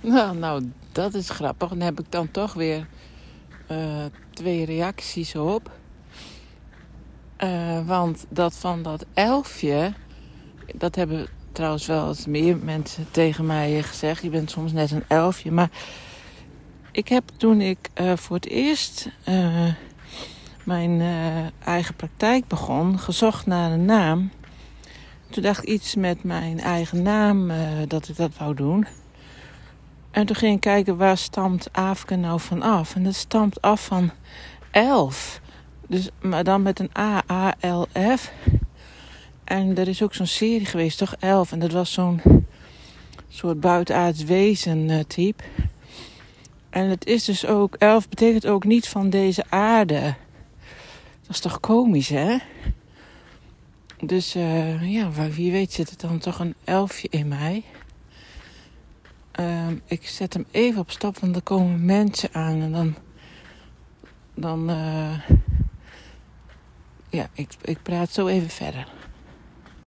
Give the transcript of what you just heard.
Nou, nou, dat is grappig. Dan heb ik dan toch weer uh, twee reacties op. Uh, want dat van dat elfje, dat hebben trouwens wel eens meer mensen tegen mij gezegd. Je bent soms net een elfje. Maar ik heb toen ik uh, voor het eerst mijn eigen praktijk begon, gezocht naar een naam. Toen dacht ik iets met mijn eigen naam dat ik dat wou doen. En toen ging ik kijken waar stamt Afke nou van af. En dat stamt af van elf. Dus, maar dan met een A, A-L-F. En er is ook zo'n serie geweest, toch? Elf. En dat was zo'n soort buitenaards wezen uh, type. En het is dus ook, elf betekent ook niet van deze aarde. Dat is toch komisch, hè? Dus uh, ja, wie weet zit er dan toch een elfje in mij. Uh, ik zet hem even op stap, want er komen mensen aan. En dan. Dan. Uh, ja, ik, ik praat zo even verder.